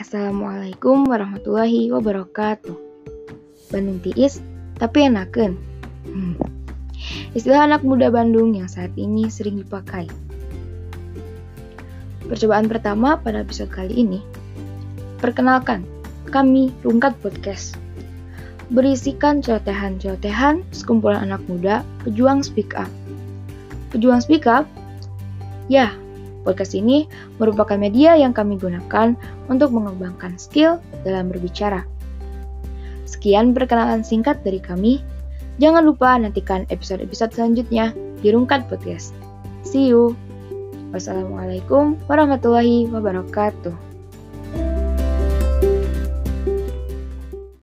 Assalamualaikum warahmatullahi wabarakatuh. Bandung tiis, tapi enaken. Hmm. Istilah anak muda Bandung yang saat ini sering dipakai. Percobaan pertama pada episode kali ini. Perkenalkan, kami Rungkat Podcast. Berisikan celotehan-celotehan sekumpulan anak muda pejuang speak up. Pejuang speak up? Ya, Podcast ini merupakan media yang kami gunakan untuk mengembangkan skill dalam berbicara. Sekian perkenalan singkat dari kami. Jangan lupa nantikan episode-episode selanjutnya di Rungkat Podcast. See you. Wassalamualaikum warahmatullahi wabarakatuh.